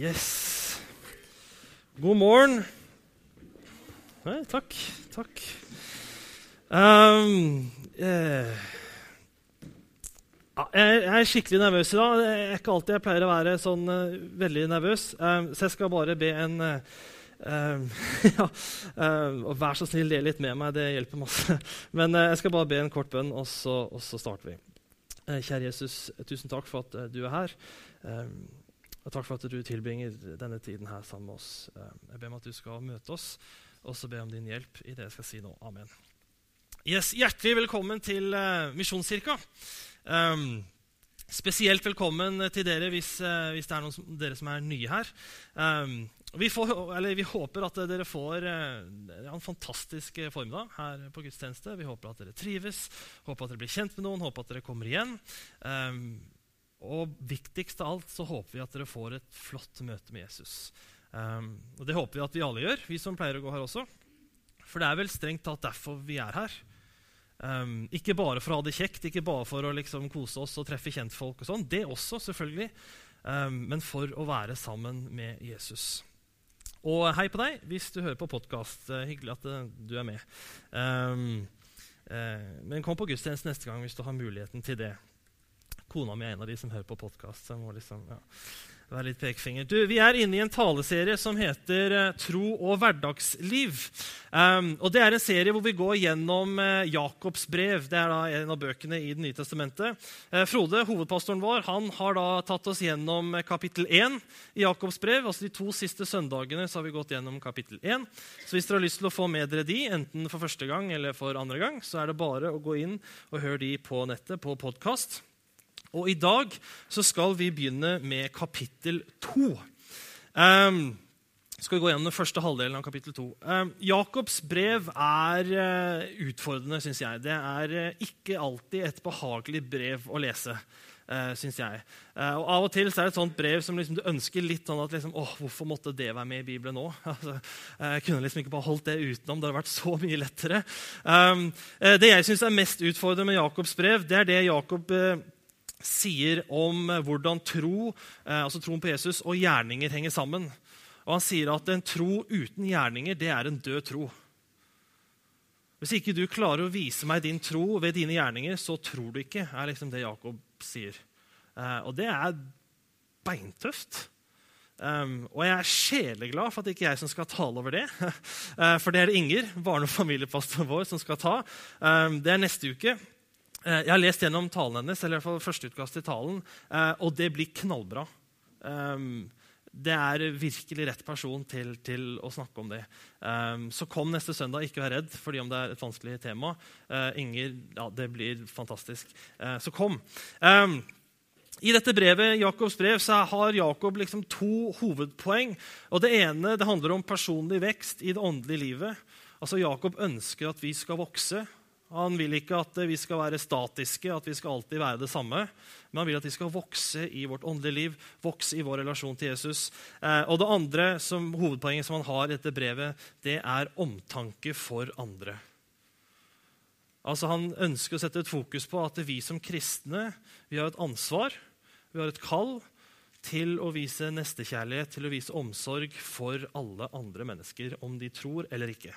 Yes. God morgen. Nei, takk. Takk. Um, eh, ja, jeg er skikkelig nervøs i dag. Det er ikke alltid jeg pleier å være sånn uh, veldig nervøs. Um, så jeg skal bare be en uh, ja, um, og Vær så snill, le litt med meg. Det hjelper masse. Men uh, jeg skal bare be en kort bønn, og så, og så starter vi. Kjære Jesus, tusen takk for at du er her. Um, og takk for at du tilbringer denne tiden her sammen med oss. Jeg ber om at du skal møte oss, og så ber jeg om din hjelp i det jeg skal si nå. Amen. Yes, hjertelig velkommen til uh, Misjonskirka. Um, spesielt velkommen til dere hvis, uh, hvis det er noen som, dere som er nye her. Um, vi, får, vi, håper at dere får uh, en fantastisk formiddag her på gudstjeneste. Vi håper at dere trives, håper at dere blir kjent med noen, håper at dere kommer igjen. Um, og viktigst av alt så håper vi at dere får et flott møte med Jesus. Um, og Det håper vi at vi alle gjør, vi som pleier å gå her også. For det er vel strengt tatt derfor vi er her. Um, ikke bare for å ha det kjekt, ikke bare for å liksom kose oss og treffe kjentfolk. og sånn, Det også, selvfølgelig. Um, men for å være sammen med Jesus. Og hei på deg hvis du hører på podkast. Uh, hyggelig at uh, du er med. Um, men kom på gudstjeneste neste gang hvis du har muligheten til det. Kona mi er en av de som hører på podkast. Så jeg må liksom, ja være litt pekefinger. Vi er inne i en taleserie som heter uh, Tro og hverdagsliv. Um, og Det er en serie hvor vi går gjennom uh, Jakobs brev. Det er da en av bøkene i Det nye testamentet. Uh, Frode, hovedpastoren vår, han har da tatt oss gjennom kapittel 1 i Jakobs brev. altså De to siste søndagene så har vi gått gjennom kapittel 1. Så hvis dere har lyst til å få med dere de, enten for første gang eller for andre gang, så er det bare å gå inn og høre de på nettet på podkast. Og i dag så skal vi begynne med kapittel to. Um, skal vi gå gjennom den første halvdelen av kapittel 2. Um, Jakobs brev er uh, utfordrende, syns jeg. Det er uh, ikke alltid et behagelig brev å lese. Uh, synes jeg. Og Av og til så er det et sånt brev som liksom du ønsker litt sånn at liksom, åh, hvorfor måtte det være med i Bibelen nå? Altså, jeg kunne liksom ikke bare holdt det utenom. Det hadde vært så mye lettere. Um, det jeg syns er mest utfordrende med Jakobs brev, det er det Jakob sier om eh, hvordan tro, eh, altså troen på Jesus og gjerninger henger sammen. Og Han sier at en tro uten gjerninger det er en død tro. Hvis ikke du klarer å vise meg din tro ved dine gjerninger, så tror du ikke, er liksom det Jakob sier. Eh, og det er beintøft. Um, og jeg er sjeleglad for at det ikke er jeg som skal tale over det. for det er det Inger, barne- og familiepastoren vår, som skal ta. Um, det er neste uke. Eh, jeg har lest gjennom talen hennes, eller i hvert fall førsteutkast til talen, eh, og det blir knallbra. Ehm, det er virkelig rett person til, til å snakke om det. Um, så kom neste søndag. Ikke vær redd fordi om det er et vanskelig tema. Uh, Inger, ja, det blir fantastisk. Så kom. Um, I dette brevet, Jakobs brev så har Jakob liksom to hovedpoeng. Og Det ene det handler om personlig vekst i det åndelige livet. Altså Jakob ønsker at vi skal vokse han vil ikke at vi skal være statiske, at vi skal alltid være det samme. Men han vil at vi skal vokse i vårt åndelige liv, vokse i vår relasjon til Jesus. Eh, og det andre som, hovedpoenget som han har i dette brevet, det er omtanke for andre. Altså Han ønsker å sette et fokus på at vi som kristne vi har et ansvar, vi har et kall til å vise nestekjærlighet, til å vise omsorg for alle andre mennesker, om de tror eller ikke.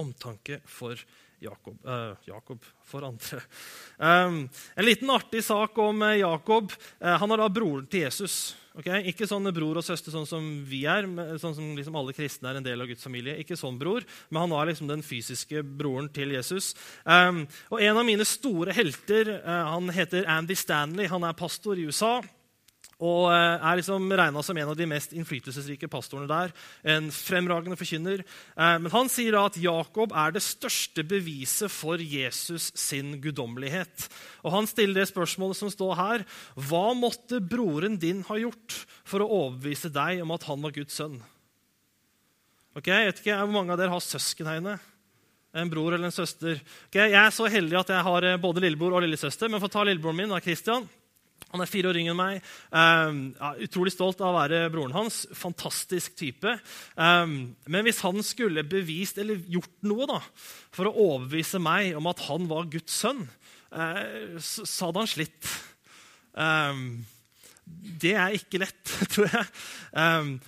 Omtanke for Jakob, eh, Jakob for andre. Eh, en liten artig sak om uh, Jakob. Uh, han er da broren til Jesus. Okay? Ikke sånn bror og søster sånn som vi er, sånn som liksom alle kristne er en del av Guds familie. Ikke sånn bror, men han var liksom den fysiske broren til Jesus. Og En av mine store helter han heter Andy Stanley. Han er pastor i USA og eh, er liksom regna som en av de mest innflytelsesrike pastorene der. En fremragende forkynner. Eh, men han sier da at Jakob er det største beviset for Jesus sin guddommelighet. Og Han stiller det spørsmålet som står her. Hva måtte broren din ha gjort for å overbevise deg om at han var Guds sønn? Ok, jeg vet ikke Hvor mange av dere har søsken her inne? En bror eller en søster? Okay, jeg er så heldig at jeg har eh, både lillebror og lillesøster. Men for å ta lillebroren min, da, Christian, han er fire år yngre enn meg. Um, ja, utrolig stolt av å være broren hans. Fantastisk type. Um, men hvis han skulle bevist eller gjort noe da, for å overbevise meg om at han var Guds sønn, uh, så, så, hadde han slitt. Um, det er ikke lett, tror jeg.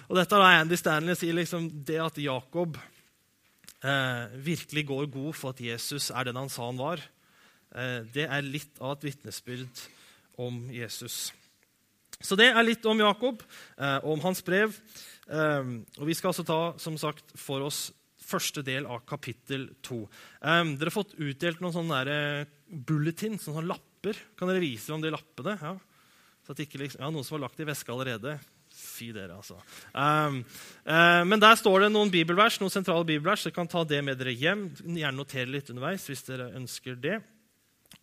Og dette er Andy Stanley sier liksom, det at Jakob uh, virkelig går god for at Jesus er den han sa han var, uh, det er litt av et vitnesbyrd om Jesus. Så det er litt om Jakob og om hans brev. Um, og Vi skal altså ta som sagt, for oss første del av kapittel to. Um, dere har fått utdelt noen sånne bulletin, sånne lapper. Kan dere vise om de lappene? Ja. Liksom, ja, Noen som har lagt i veska allerede. Fy dere, altså. Um, uh, men der står det noen bibelvers, noen sentrale bibelvers. Dere kan ta det med dere hjem. Gjerne notere litt underveis hvis dere ønsker det.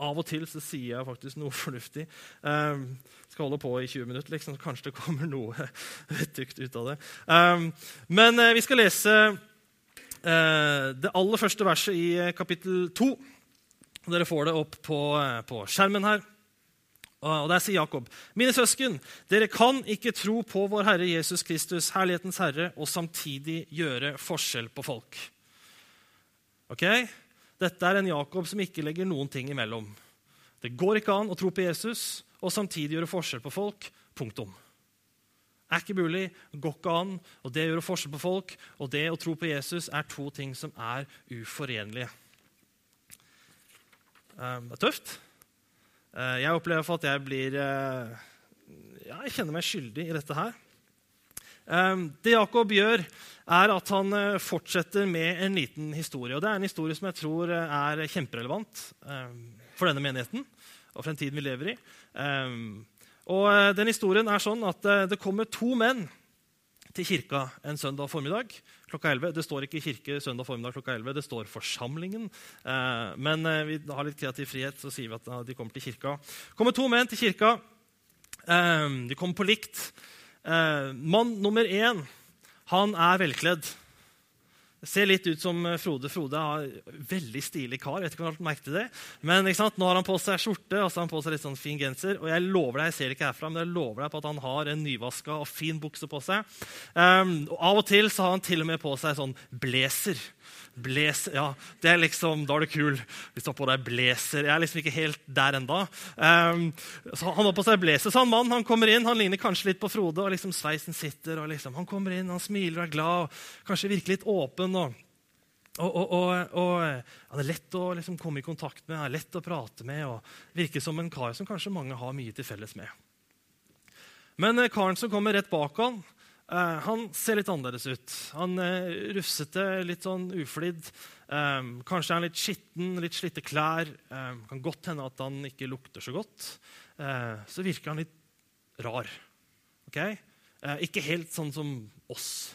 Av og til så sier jeg faktisk noe fornuftig. Um, skal holde på i 20 minutter, liksom, kanskje det kommer noe vettugt ut av det. Um, men uh, vi skal lese uh, det aller første verset i kapittel 2. Dere får det opp på, på skjermen her. Og Der sier Jakob.: Mine søsken, dere kan ikke tro på vår Herre Jesus Kristus, herlighetens Herre, og samtidig gjøre forskjell på folk. Ok? Dette er en Jakob som ikke legger noen ting imellom. Det går ikke an å tro på Jesus og samtidig gjøre forskjell på folk. Punktum. Er ikke mulig, går ikke an. Og det å gjøre forskjell på folk og det å tro på Jesus er to ting som er uforenlige. Ehm, det er tøft. Eh, jeg opplever at jeg blir eh, ja, Jeg kjenner meg skyldig i dette her. Ehm, det Jakob gjør, er at han eh, fortsetter med en liten historie. og Det er en historie som jeg tror er kjemperelevant ehm, for denne menigheten og for den tiden vi lever i. Ehm, og den Historien er sånn at det kommer to menn til kirka en søndag formiddag klokka 11. Det står ikke kirke søndag formiddag klokka 11, det står forsamlingen. Eh, men eh, vi har litt kreativ frihet, så sier vi at de kommer til kirka. kommer to menn til kirka. Eh, de kommer på likt. Mann nummer én han er velkledd. Ser litt ut som Frode. Frode har veldig stilig kar. Vet ikke om du har det. Men nå har han på seg skjorte og så har han på seg litt sånn fin genser. Og jeg lover deg jeg ser det ikke herfra, men jeg lover deg på at han har en nyvaska og fin bukse på seg. Um, og Av og til så har han til og med på seg sånn blazer. Blazer, ja, det er liksom, Da er det kul hvis du har på deg blazer. Jeg er liksom ikke helt der enda. Um, Han har på seg blazer. Så han mann han kommer inn, han ligner kanskje litt på Frode. og liksom Sveisen sitter, og liksom, Han kommer inn, han smiler og er glad, og kanskje virker litt åpen. og, og, og, og Han er lett å liksom komme i kontakt med, er lett å prate med og virker som en kar som kanskje mange har mye til felles med. Men eh, karen som kommer rett bak han, han ser litt annerledes ut. Han er uh, rufsete, litt sånn uflidd. Um, kanskje er han litt skitten, litt slitte klær. Kan godt hende at han ikke lukter så godt. Så virker han litt rar. Okay? ikke helt sånn som oss.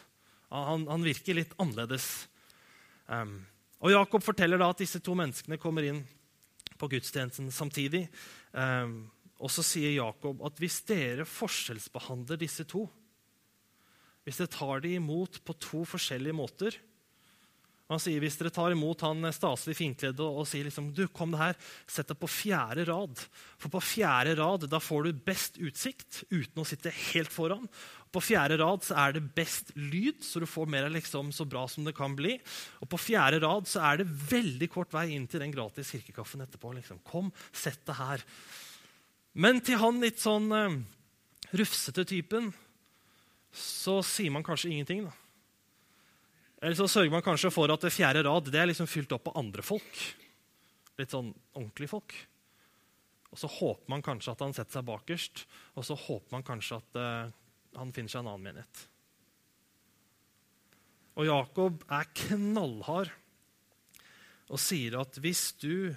Han, han virker litt annerledes. Og Jakob forteller da at disse to menneskene kommer inn på gudstjenesten samtidig. og så sier Jakob at hvis dere forskjellsbehandler disse to, hvis dere tar dem imot på to forskjellige måter. Han sier hvis dere tar imot han staselig finkledde og, og sier liksom, du, kom det her, sett deg på fjerde rad. For på fjerde rad da får du best utsikt uten å sitte helt foran. På fjerde rad så er det best lyd, så du får mer liksom, så bra som det kan bli. Og på fjerde rad så er det veldig kort vei inn til den gratis kirkekaffen etterpå. Liksom. Kom, sett deg her. Men til han litt sånn uh, rufsete typen så sier man kanskje ingenting. da. Eller så sørger man kanskje for at det fjerde rad det er liksom fylt opp av andre folk. Litt sånn ordentlige folk. Og så håper man kanskje at han setter seg bakerst, og så håper man kanskje at uh, han finner seg en annen menighet. Og Jakob er knallhard og sier at hvis du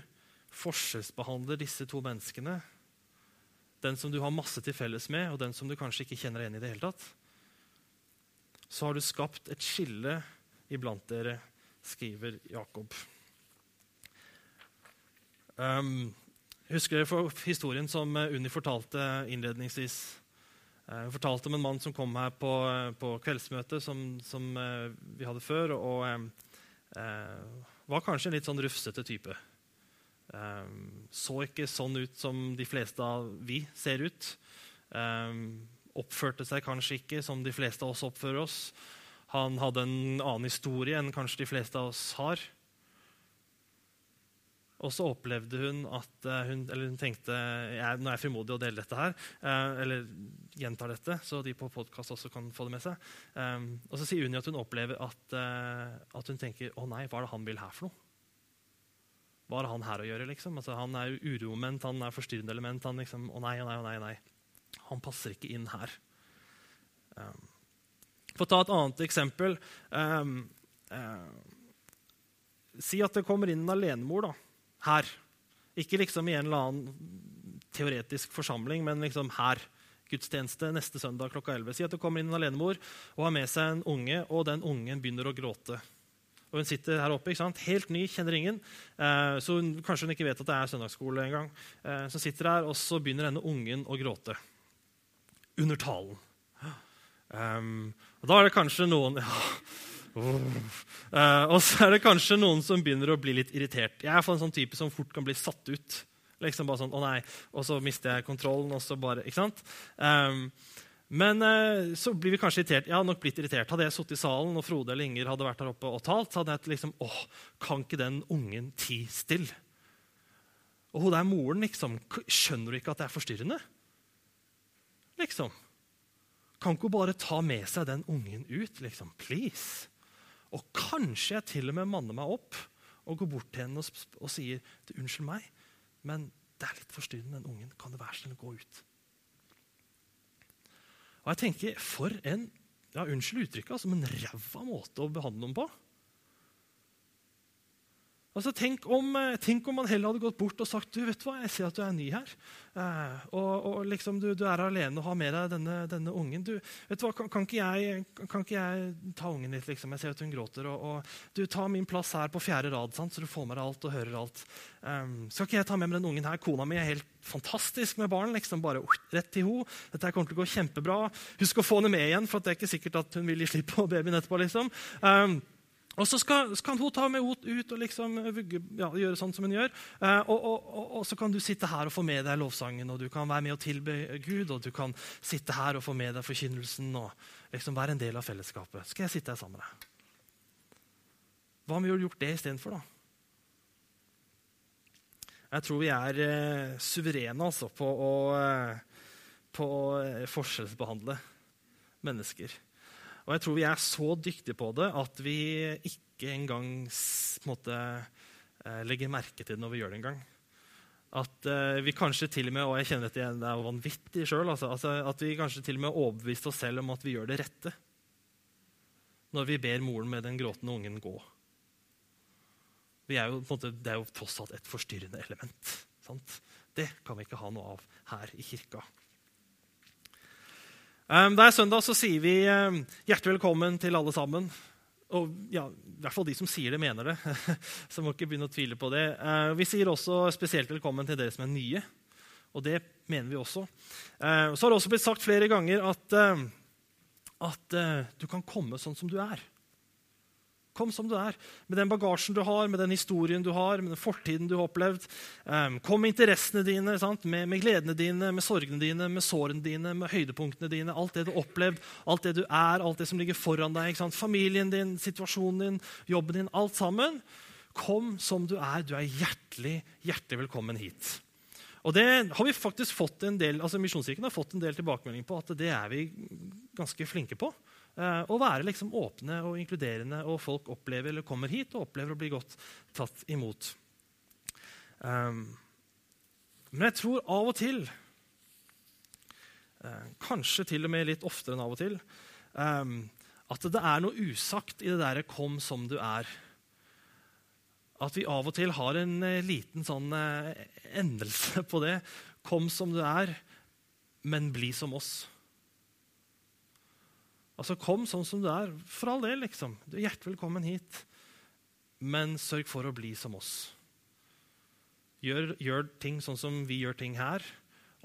forskjellsbehandler disse to menneskene, den som du har masse til felles med, og den som du kanskje ikke kjenner igjen i det hele tatt, så har du skapt et skille iblant dere, skriver Jakob. Um, husker dere historien som eh, Unni fortalte innledningsvis? Uh, hun fortalte om en mann som kom her på, på kveldsmøtet som, som vi hadde før, og eh, var kanskje en litt sånn rufsete type. så ikke sånn ut som de fleste av vi ser ut. Um, oppførte seg kanskje ikke som de fleste av oss oppfører oss. Han hadde en annen historie enn kanskje de fleste av oss har. Og så opplevde hun at uh, hun, eller hun tenkte jeg, nå er jeg frimodig å dele dette her, uh, eller gjentar dette, så de på podkast også kan få det med seg. Um, og så sier Unni at hun opplever at, uh, at, hun tenker å nei, hva er det han vil her for noe? Hva har han her å gjøre? liksom? Altså, han er uromoment, han er forstyrrende element. Han liksom, å nei, å nei, å nei, nei. Han passer ikke inn her. Um, for å ta et annet eksempel um, Si at det kommer inn en alenemor. da, her. Ikke liksom i en eller annen teoretisk forsamling, men liksom her. Gudstjeneste neste søndag klokka 11. Si at det kommer inn en alenemor og har med seg en unge, og den ungen begynner å gråte. Og Hun sitter her oppe, helt ny, kjenner ingen. Eh, så hun, Kanskje hun ikke vet at det er søndagsskole engang. Eh, så sitter her, og så begynner denne ungen å gråte. Under talen. Um, og Da er det kanskje noen ja, Uh, og så er det kanskje noen som begynner å bli litt irritert. Jeg er en sånn type som fort kan bli satt ut. Liksom bare sånn, å nei, Og så mister jeg kontrollen. og så bare, ikke sant? Um, men uh, så blir vi kanskje irritert. Jeg hadde nok blitt irritert. Hadde jeg sittet i salen og Frode eller Inger hadde vært der oppe og talt, så hadde jeg liksom åh, Kan ikke den ungen tie stille? Og hun der moren, liksom, skjønner du ikke at det er forstyrrende? Liksom. Kan ikke hun bare ta med seg den ungen ut? liksom, Please. Og kanskje jeg til og med manner meg opp og går bort til henne og, og sier 'Unnskyld meg, men det er litt forstyrrende, den ungen. Kan du være snill å gå ut?' Og jeg tenker, For en ja, unnskyld uttrykket, altså, men ræva måte å behandle dem på. Altså, tenk om, eh, tenk om, man heller hadde gått bort og sagt du vet hva, jeg ser at du er ny her. Eh, og, og liksom, du, du, er alene og har med deg denne, denne ungen. Du, vet du hva, kan, kan, ikke jeg, kan, ikke jeg, ta ungen litt? Liksom? Jeg ser at hun gråter. Og, og, du tar min plass her på fjerde rad, sant? så du får med deg alt og hører alt. Eh, skal ikke jeg ta med meg den ungen her? Kona mi er helt fantastisk med barn. liksom bare uh, rett til henne. Dette kommer til å gå kjempebra. Husk å få henne med igjen, for det er ikke sikkert at hun vil gi slipp på babyen etterpå. liksom. Um, og så skal, kan hun ta med ut, og liksom ja, gjøre sånn som hun gjør. Eh, og, og, og, og, så kan du sitte her og få med deg lovsangen, og du kan være med og tilbe Gud. Og du kan sitte her og få med deg forkynnelsen og liksom være en del av fellesskapet. Skal jeg sitte her sammen med deg? Hva om vi hadde gjort det istedenfor, da? Jeg tror vi er eh, suverene altså, på å, eh, på å eh, forskjellsbehandle mennesker. Og jeg tror vi er så dyktige på det at vi ikke engang måte, eh, legger merke til det når vi gjør det engang. At uh, vi kanskje til og med og jeg kjenner dette det er vanvittig selv, altså, altså, at vi kanskje til og med overbeviste oss selv om at vi gjør det rette når vi ber moren med den gråtende ungen gå. Jo, måte, det er jo tross alt et forstyrrende element. Sant? Det kan vi ikke ha noe av her i kirka. Um, det er søndag, så sier vi um, hjertelig velkommen til alle sammen. Og ja, I hvert fall de som sier det, mener det. så må ikke begynne å tvile på det. Uh, vi sier også spesielt velkommen til dere som er nye. Og det mener vi også. Så har det også blitt sagt flere ganger at, at du kan komme sånn som du er. Kom som du er, med den bagasjen du har, med den historien du har, med den fortiden du har opplevd. Um, kom med interessene dine, med, med, gledene dine, med sorgene dine, med sårene dine, med høydepunktene dine. Alt det du har opplevd, alt det du er, alt det som ligger foran deg. Familien din, situasjonen din, jobben din. Alt sammen. Kom som du er. Du er hjertelig, hjertelig velkommen hit. Og det har vi faktisk fått en del, altså Misjonskirken har fått en del tilbakemelding på at det er vi ganske flinke på. Eh, å være liksom åpne og inkluderende, og folk opplever eller kommer hit og opplever å bli godt tatt imot. Um, men jeg tror av og til, uh, kanskje til og med litt oftere enn av og til, um, at det er noe usagt i det derre 'kom som du er'. At vi av og til har en uh, liten sånn endelse på det. 'Kom som du er, men bli som oss'. Altså, Kom sånn som du er. For all del, liksom. Du er hjertelig velkommen hit. Men sørg for å bli som oss. Gjør, gjør, ting sånn som vi gjør ting her.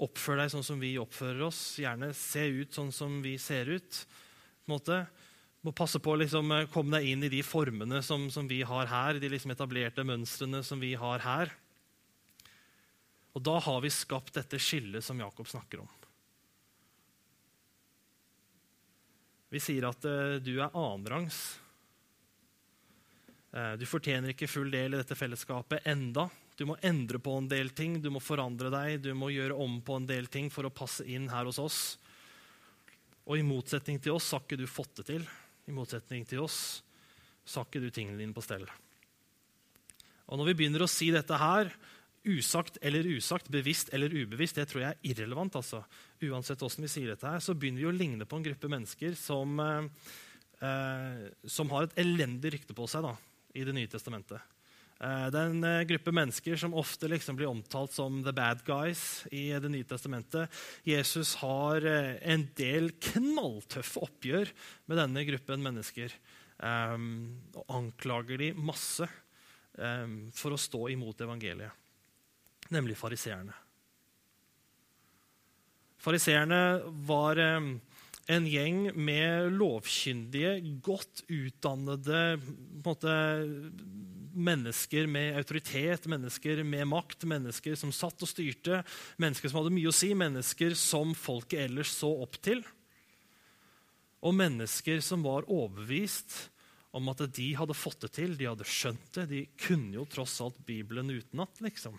Oppfør deg sånn som vi oppfører oss. Gjerne se ut sånn som vi ser ut. på en måte. Må passe på å liksom, eh, komme deg inn i de formene som, som vi har her. De liksom etablerte mønstrene som vi har her. Og da har vi skapt dette skillet som Jakob snakker om. Vi sier at uh, du er annenrangs. Eh, du fortjener ikke full del i dette fellesskapet enda. Du må endre på en del ting, du må forandre deg, du må gjøre om på en del ting for å passe inn her hos oss. Og i motsetning til oss har ikke du fått det til. I motsetning til oss så har ikke du tingene dine på stell. Og Når vi begynner å si dette her, usagt eller usagt, bevisst eller ubevisst, det tror jeg er irrelevant. altså. Uansett hvordan vi sier dette her, så begynner vi å ligne på en gruppe mennesker som, eh, eh, som har et elendig rykte på seg da, i Det nye testamentet. Eh, det er en eh, gruppe mennesker som ofte liksom blir omtalt som the bad guys i Det nye testamentet. Jesus har eh, en del knalltøffe oppgjør med denne gruppen mennesker. Um, og anklager de masse for å stå imot evangeliet nemlig fariseerne. Fariseerne var en gjeng med lovkyndige, godt utdannede måte, mennesker med autoritet, mennesker med makt, mennesker som satt og styrte, mennesker som hadde mye å si, mennesker som folket ellers så opp til. Og mennesker som var overbevist om at de hadde fått det til, de hadde skjønt det. De kunne jo tross alt Bibelen utenat, liksom.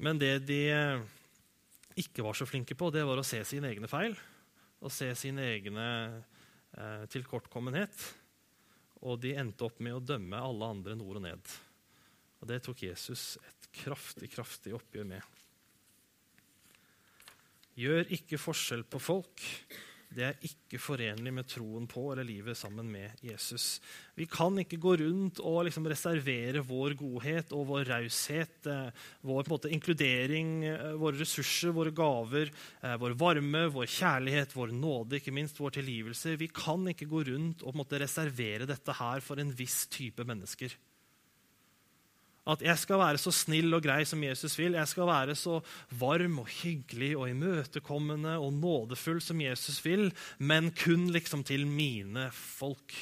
Men det de eh, ikke var så flinke på, det var å se sine egne feil og se sine egne eh, tilkortkommenhet. Og de endte opp med å dømme alle andre nord og ned. Og det tok Jesus et kraftig, kraftig oppgjør med. Gjør ikke forskjell på folk det er ikke forenlig med troen på eller livet sammen med Jesus. Vi kan ikke gå rundt og liksom reservere vår godhet og vår raushet, eh, vår måte, inkludering, eh, våre ressurser, våre gaver, eh, vår varme, vår kjærlighet, vår nåde, ikke minst vår tilgivelse. Vi kan ikke gå rundt og måte, reservere dette her for en viss type mennesker. At jeg skal være så snill og grei som Jesus vil. Jeg skal være så varm og hyggelig og imøtekommende og nådefull som Jesus vil, men kun liksom til mine folk.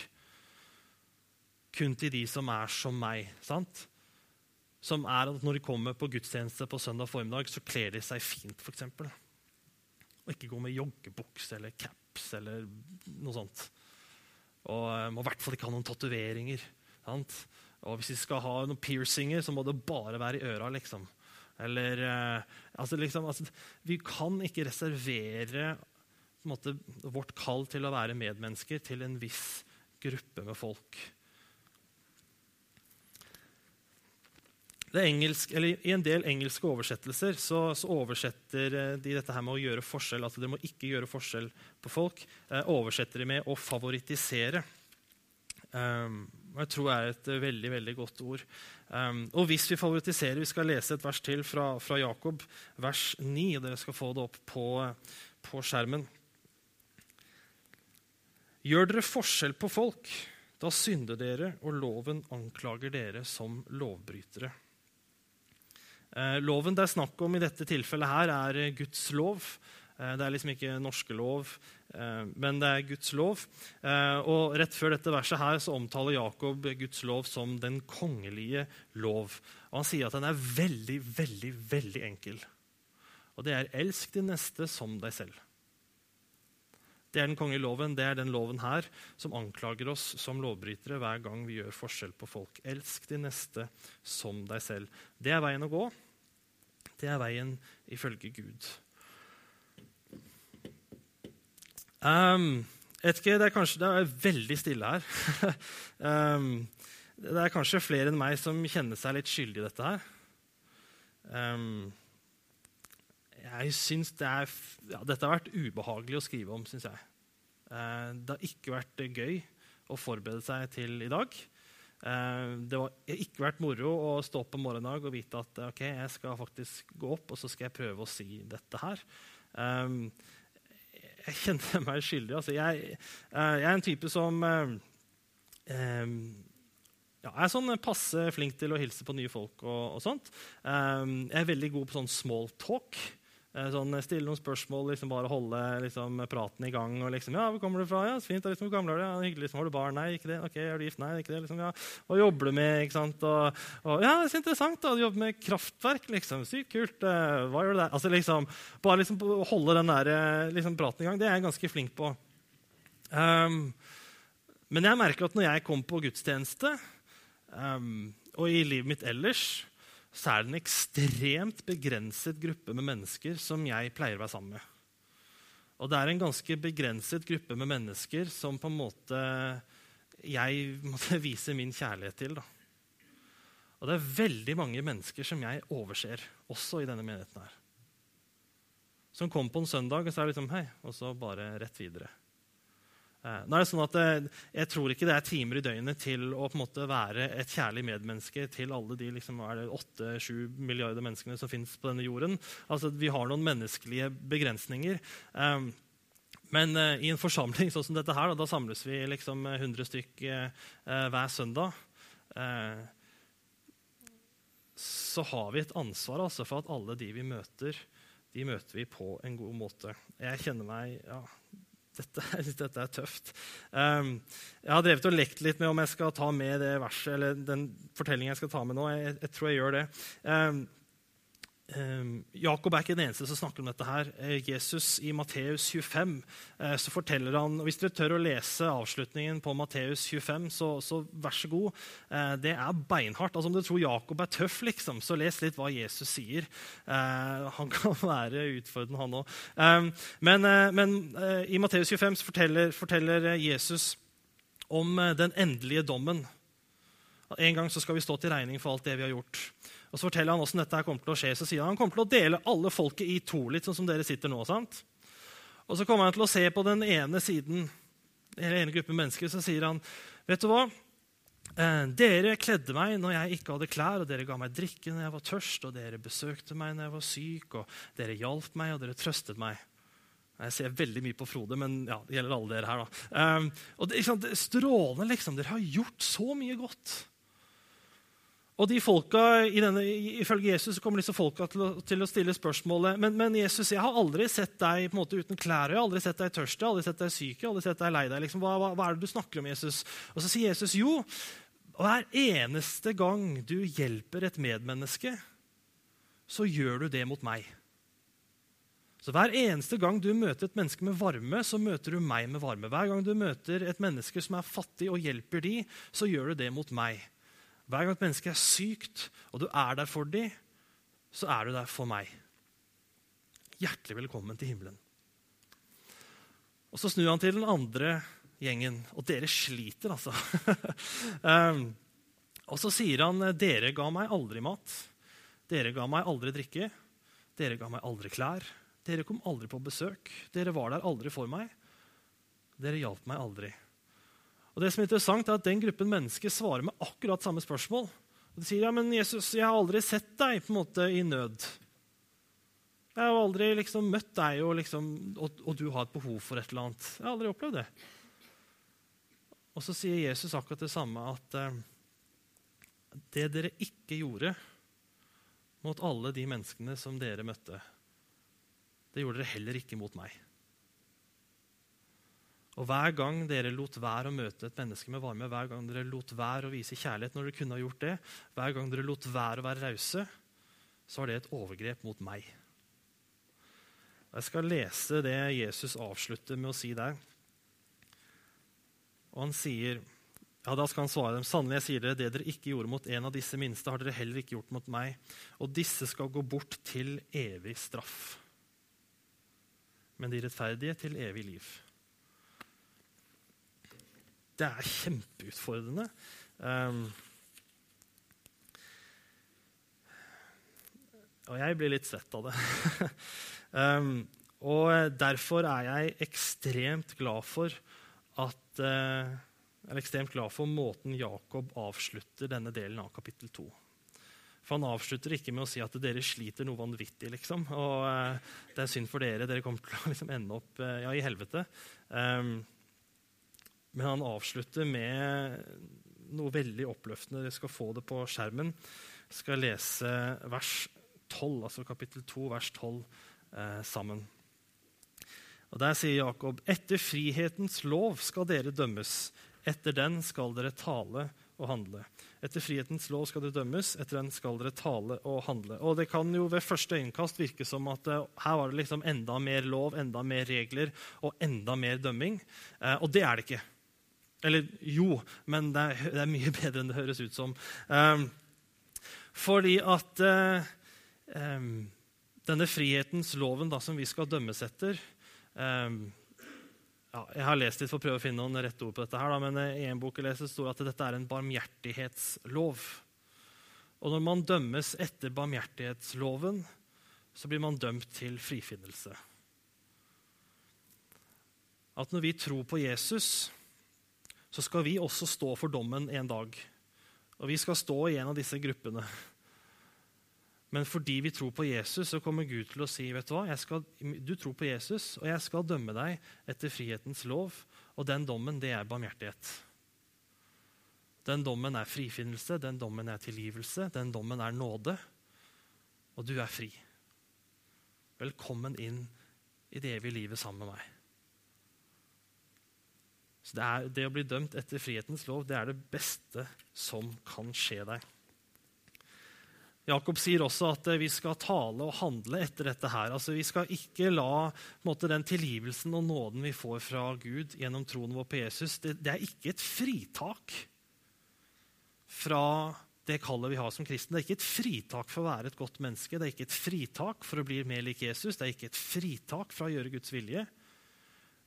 Kun til de som er som meg. sant? Som er at når de kommer på gudstjeneste på søndag formiddag, så kler de seg fint, f.eks. Og ikke gå med joggebukse eller caps eller noe sånt. Og eh, må i hvert fall ikke ha noen tatoveringer. sant? Og hvis vi skal ha noen piercinger, så må det bare være i øra. liksom. Eller eh, altså, liksom, altså, Vi kan ikke reservere måte, vårt kall til å være medmennesker til en viss gruppe med folk. Engelsk, I en del engelske oversettelser så, så, oversetter eh, de dette her med å gjøre forskjell. altså Dere må ikke gjøre forskjell på folk. Eh, oversetter de med å favorittisere. Um, og jeg tror det er et veldig veldig godt ord. Um, og hvis vi favoritiserer, Vi skal lese et vers til fra, fra Jakob, vers 9. og Dere skal få det opp på, på skjermen. Gjør dere forskjell på folk, da synder dere, og loven anklager dere som lovbrytere. Eh, loven det er snakk om i dette tilfellet, her er Guds lov. Eh, det er liksom ikke norske lov, eh, men det er Guds lov. Eh, og Rett før dette verset her så omtaler Jakob Guds lov som den kongelige lov. Og Han sier at den er veldig, veldig, veldig enkel. Og det er 'elsk din neste som deg selv'. Det er den kongelige loven, det er den loven her som anklager oss som lovbrytere hver gang vi gjør forskjell på folk. Elsk din neste som deg selv. Det er veien å gå. Det er veien ifølge Gud. Um, ikke, det, er kanskje, det er veldig stille her. um, det er kanskje flere enn meg som kjenner seg litt skyldig i dette her. Um, jeg syns det er, ja, Dette har vært ubehagelig å skrive om, syns jeg. Uh, det har ikke vært gøy å forberede seg til i dag. Uh, det har ikke vært moro å stå opp om morgenen og vite at ok, jeg skal faktisk gå opp og så skal jeg prøve å si dette her. Um, jeg kjenner meg skyldig. Altså, jeg, eh, jeg, er en type som eh, ja, er sånn passe flink til å hilse på nye folk. og, og sånt. jeg er veldig god på sånn small talk. Sånn, stille noen spørsmål, liksom bare holde liksom, praten i gang. og liksom, ja, 'Hvor kommer du fra?' 'Ja, fint. Liksom, hvor gammel er du?' Ja, 'Hyggelig. Liksom, 'Har du barn?' 'Nei, ikke det.' 'Ok, er du gift?' 'Nei, ikke det.' Liksom, ja. Og jobber du med ikke sant? Og, og, ja, det er så interessant. da, Du jobber med kraftverk. liksom, Sykt kult. Uh, hva gjør du der? Altså, liksom, Bare liksom holde den der, liksom, praten i gang. Det er jeg ganske flink på. Um, Men jeg merker at når jeg kommer på gudstjeneste, um, og i livet mitt ellers, så er det en ekstremt begrenset gruppe med mennesker som jeg pleier å være sammen med. Og det er en ganske begrenset gruppe med mennesker som på en måte jeg måtte vise min kjærlighet til. Da. Og det er veldig mange mennesker som jeg overser, også i denne menigheten her. Som kommer på en søndag, og så er det liksom hei, og så bare rett videre. Eh, nå er det sånn at eh, Jeg tror ikke det er timer i døgnet til å på en måte være et kjærlig medmenneske til alle de liksom, 8-7 milliarder menneskene som finnes på denne jorden. Altså, Vi har noen menneskelige begrensninger. Um, men uh, i en forsamling sånn som dette her, da, da samles vi liksom 100 stykk uh, hver søndag. Uh, så har vi et ansvar altså, for at alle de vi møter, de møter vi på en god måte. Jeg kjenner meg ja, dette, dette, er tøft. Um, jeg har drevet og lekt litt med om jeg skal ta med det verset, eller den fortellingen jeg skal ta med nå. Jeg, jeg tror jeg gjør det. Um, Jakob er ikke den eneste som snakker om dette. her. Uh, Jesus I Matteus 25 uh, så forteller han og Hvis dere tør å lese avslutningen på Matteus 25, så, så, vær så god. Uh, det er beinhardt. Altså, om du tror Jakob er tøff, liksom, så les litt hva Jesus sier. han kan være utfordrende, han òg. Um, men, men i Matteus 25 så forteller, forteller Jesus om den endelige dommen. En gang så skal vi stå til regning for alt det vi har gjort. Og Så forteller han hvordan dette kommer til å skje. Så sier han han kommer til å dele alle folket i to, litt sånn som dere sitter nå. sant? Og så kommer han til å se på den ene siden, eller ene gruppen mennesker, så sier han, vet du hva? Eh, dere kledde meg når jeg ikke hadde klær, og dere ga meg drikke når jeg var tørst, og dere besøkte meg når jeg var syk, og dere hjalp meg, og dere trøstet meg. Jeg ser veldig mye på Frode, men ja, det gjelder alle dere her. da. Um, og det, sant, Strålende, liksom. Dere har gjort så mye godt. Og de folka, denne, Ifølge Jesus kommer disse folka til å, til å stille spørsmålet men, men, Jesus, jeg har aldri sett deg på en måte uten klær, jeg har aldri sett deg tørst, jeg har aldri sett deg syk, jeg har aldri sett deg lei deg. Liksom, hva, hva, hva, er det du snakker om, Jesus? Og så sier Jesus jo, hver eneste gang du hjelper et medmenneske, så gjør du det mot meg. Så Hver eneste gang du møter et menneske med varme, så møter du meg med varme. Hver gang du møter et menneske som er fattig, og hjelper de, så gjør du det mot meg. Hver gang et menneske er sykt, og du er der for dem, så er du der for meg. Hjertelig velkommen til himmelen. Og Så snur han til den andre gjengen, og dere sliter, altså. um, og så sier han, dere ga meg aldri mat. Dere ga meg aldri drikke. Dere ga meg aldri klær. Dere kom aldri på besøk. Dere var der aldri for meg. Dere hjalp meg aldri. Og det som er interessant er at Den gruppen mennesker svarer med akkurat samme spørsmål. Og de sier ja, men Jesus, jeg har aldri sett deg på en måte i nød. Jeg har aldri liksom møtt deg, og, liksom, og, og, du har et behov for et eller annet. Jeg har aldri opplevd det. Og så sier Jesus akkurat det samme, at eh, det dere ikke gjorde mot alle de menneskene som dere møtte, det gjorde dere heller ikke mot meg. Og Hver gang dere lot være å møte et menneske med varme, hver gang dere lot være å vise kjærlighet når dere kunne ha gjort det, hver gang dere lot være å være rause, så var det et overgrep mot meg. Jeg skal lese det Jesus avslutter med å si der. Og han sier ja, Da skal han svare dem. Sannelig, jeg sier dere, det dere ikke gjorde mot en av disse minste, har dere heller ikke gjort mot meg. Og disse skal gå bort til evig straff. Men de rettferdige til evig liv. Det er kjempeutfordrende. Um, og jeg blir litt svett av det. um, og derfor er jeg ekstremt glad for at uh, jeg er ekstremt glad for måten Jakob avslutter denne delen av kapittel 2. For Han avslutter ikke med å si at dere sliter noe vanvittig. liksom, og uh, Det er synd for dere. Dere kommer til å liksom, ende opp uh, ja, i helvete. Um, men han avslutter med noe veldig oppløftende. Dere skal få det på skjermen. Jeg skal lese vers 12, altså kapittel 2, vers 12, eh, sammen. Og Der sier Jakob.: Etter frihetens lov skal dere dømmes. Etter den skal dere tale og handle. Etter frihetens lov skal dere dømmes, etter den skal dere tale og handle. Og Det kan jo ved første øyekast virke som at uh, her var det liksom enda mer lov, enda mer regler og enda mer dømming. Uh, og det er det ikke. Eller jo, men det er, det er, mye bedre enn det høres ut som. Um, fordi at uh, um, denne frihetens loven da, som vi skal dømmes etter um, ja, Jeg har lest litt for å prøve å finne noen rette ord på dette, her, da, men i en bok jeg leser, står at dette er en barmhjertighetslov. Og når man dømmes etter barmhjertighetsloven, så blir man dømt til frifinnelse. At når vi tror på Jesus, så skal vi også stå for dommen en dag. Og vi skal stå i en av disse gruppene. Men fordi vi tror på Jesus, så kommer Gud til å si vet Du hva, skal, du tror på Jesus, og jeg skal dømme deg etter frihetens lov. Og den dommen, det er barmhjertighet. Den dommen er frifinnelse, den dommen er tilgivelse, den dommen er nåde. Og du er fri. Velkommen inn i det evige livet sammen med meg. Så det, er, det, å bli dømt etter frihetens lov det er det beste som kan skje deg. Jakob sier også at vi skal tale og handle etter dette. her. Altså, vi skal ikke la måte, den tilgivelsen og nåden vi får fra Gud gjennom troen vår på Jesus, det, det er ikke et fritak fra det kallet vi har som kristne. Det er ikke et fritak for å være et godt menneske. Det er ikke et fritak for å bli mer lik Jesus. Det er ikke et fritak fra å gjøre Guds vilje.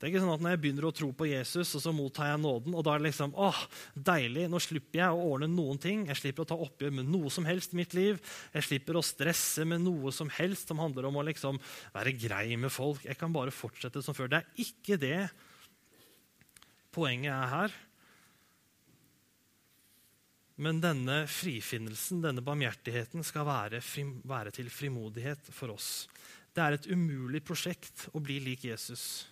Det er ikke sånn at Når jeg begynner å tro på Jesus, og så mottar jeg nåden, og da er det liksom åh, deilig, nå slipper jeg å ordne noen ting. Jeg slipper å ta oppgjør med noe som helst i mitt liv. Jeg slipper å stresse med noe som helst som handler om å liksom være grei med folk. Jeg kan bare fortsette som før. Det er ikke det poenget er her. Men denne frifinnelsen, denne barmhjertigheten, skal være, frim, være, til frimodighet for oss. Det er et umulig prosjekt å bli lik Jesus.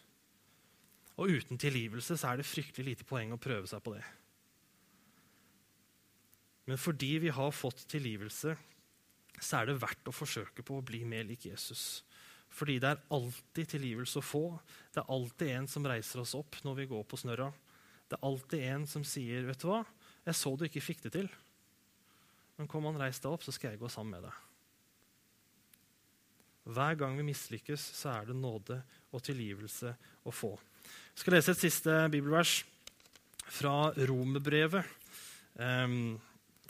Og uten tilgivelse så er det fryktelig lite poeng å prøve seg på det. Men fordi vi har fått tilgivelse, så er det verdt å forsøke på å bli mer lik Jesus. Fordi det er alltid tilgivelse å få. Det er alltid en som reiser oss opp når vi går på snørra. Det er alltid en som sier, 'Vet du hva? 'Jeg så du ikke fikk det til.' Men kom han, reis deg opp, så skal jeg gå sammen med deg. Hver gang vi mislykkes, så er det nåde og tilgivelse å få. Jeg skal lese et siste bibelvers fra Romerbrevet. Um,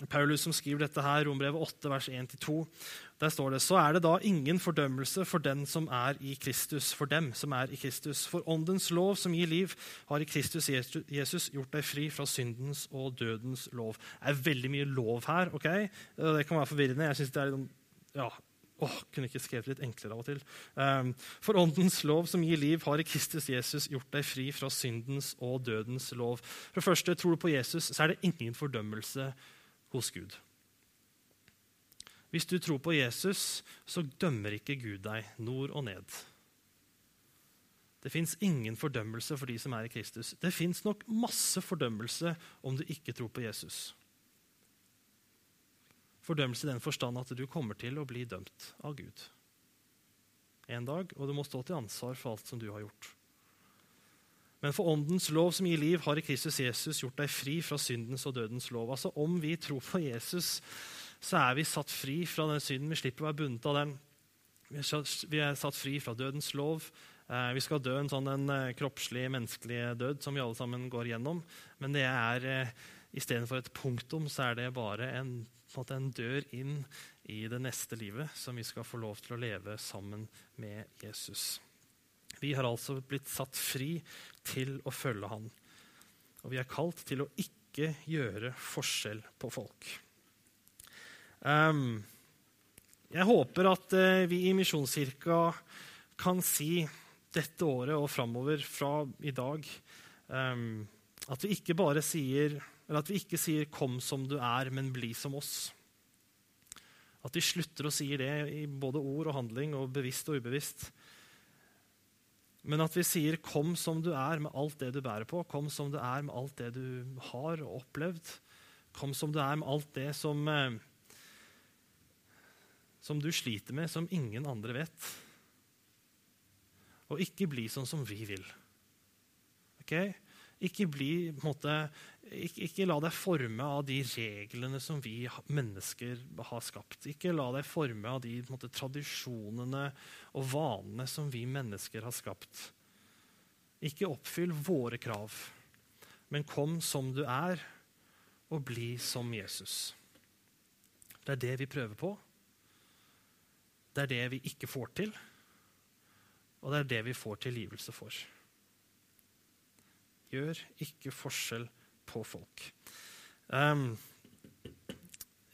Paulus som skriver dette her, Rombrevet 8, vers 1-2. Der står det så er det da ingen fordømmelse for den som er i Kristus, for dem som er i Kristus. For åndens lov som gir liv, har i Kristus Jesus gjort deg fri fra syndens og dødens lov. Det er veldig mye lov her. ok? Det kan være forvirrende. jeg synes det er litt, ja, Åh, kunne ikke skrevet litt enklere av og til. Um, for åndens lov som gir liv, har i Kristus Jesus gjort deg fri fra syndens og dødens lov. For det første, tror du på Jesus, så er det ingen fordømmelse hos Gud. Hvis du tror på Jesus, så dømmer ikke Gud deg nord og ned. Det fins ingen fordømmelse for de som er i Kristus. Det fins nok masse fordømmelse om du ikke tror på Jesus. Fordømmelse i den forstand at du kommer til å bli dømt av Gud en dag, og du må stå til ansvar for alt som du har gjort. Men for åndens lov som gir liv, har i Kristus Jesus gjort deg fri fra syndens og dødens lov. Altså Om vi tror på Jesus, så er vi satt fri fra den synden. Vi slipper å være bundet av den. Vi er satt fri fra dødens lov. Eh, vi skal dø en sånn en eh, kroppslig, menneskelig død som vi alle sammen går gjennom. Men det er eh, istedenfor et punktum, så er det bare en, en, en dør inn i det neste livet som vi skal få lov til å leve sammen med Jesus. Vi har altså blitt satt fri til å følge Han. Og vi er kalt til å ikke gjøre forskjell på folk. Um, jeg håper at uh, vi i Misjonskirka kan si dette året og framover fra i dag um, at vi ikke bare sier eller at vi ikke sier 'kom som du er, men bli som oss'. At vi slutter å si det i både ord og handling, og bevisst og ubevisst. Men at vi sier 'kom som du er med alt det du bærer på', 'kom som du er med alt det du har og opplevd', 'kom som du er med alt det som, eh, som du sliter med, som ingen andre vet'. Og ikke bli sånn som vi vil. Okay? Ikke, bli, måte, ikke, ikke, la deg forme av de reglene som vi mennesker har skapt. Ikke la deg forme av de måte, tradisjonene og vanene som vi mennesker har skapt. Ikke oppfyll våre krav. men kom som du er, og bli som Jesus. Det er det vi prøver på. Det er det vi ikke får til. Og det er det vi får tilgivelse for. Gjør ikke forskjell på folk. Um,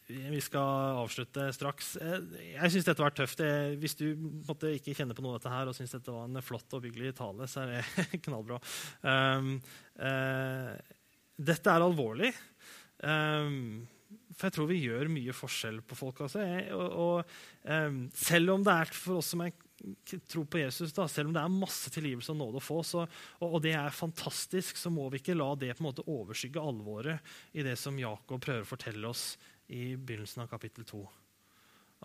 vi skal avslutte straks. Jeg syns dette var tøft. Hvis du måtte ikke kjenne på noe av dette her og syns dette var en flott og byggelig tale, så er det knallbra. Um, uh, dette er alvorlig. Um, for jeg tror vi gjør mye forskjell på folk. Altså. Og, og, um, selv om det er for oss som er tro på Jesus, da, selv om det er masse tilgivelse og nåde å få, så, og, og, det er fantastisk, så må vi ikke la det på en måte overskygge alvoret i det som Jakob prøver å fortelle oss i begynnelsen av kapittel 2.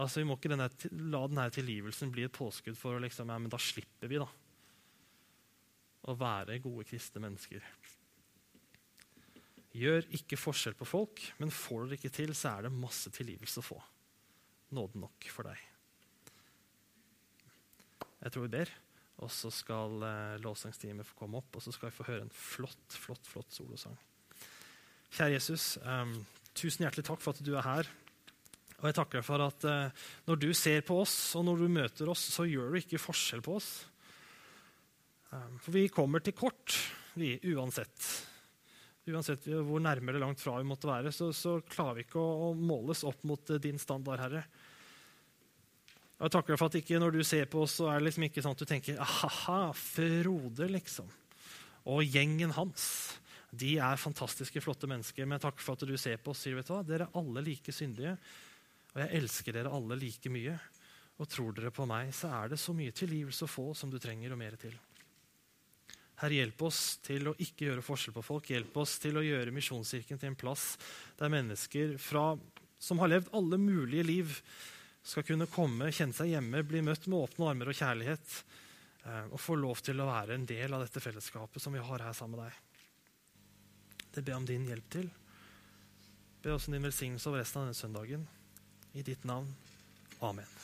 Altså, vi må ikke denne, la denne tilgivelsen bli et påskudd for å liksom, ja, men da slipper vi da, å være gode kristne mennesker. Gjør ikke forskjell på folk, men får det ikke til, så er det masse tilgivelse å få. Nåde nok for deg. Jeg tror vi ber, og så skal eh, lovsangsteamet få komme opp, og så skal vi få høre en flott, flott, flott solosang. Kjære Jesus, um, tusen hjertelig takk for at du er her. Og jeg takker deg for at uh, når du ser på oss, og når du møter oss, så gjør du ikke forskjell på oss. Um, for vi kommer til kort, vi, uansett. Uansett hvor nærme eller langt fra vi måtte være, så, så klarer vi ikke å, å måles opp mot uh, din standard, Herre. Og jeg takker deg for at ikke når du ser på oss, så er det liksom ikke sånn at du tenker aha, Frode, liksom. Og gjengen hans. De er fantastiske, flotte mennesker. Men takker for at du ser på oss sier vet du hva, dere er alle like syndige. Og jeg elsker dere alle like mye. Og tror dere på meg, så er det så mye tilgivelse å få som du trenger, og mer til. Herre, hjelp oss til å ikke gjøre forskjell på folk. Hjelp oss til å gjøre Misjonskirken til en plass der mennesker fra, som har levd alle mulige liv, skal kunne komme, kjenne seg hjemme, bli møtt med åpne armer og kjærlighet. Eh, og få lov til å være en del av dette fellesskapet som vi har her sammen med deg. Det ber jeg om din hjelp til. Be oss om din velsignelse over resten av denne søndagen. I ditt navn. Amen.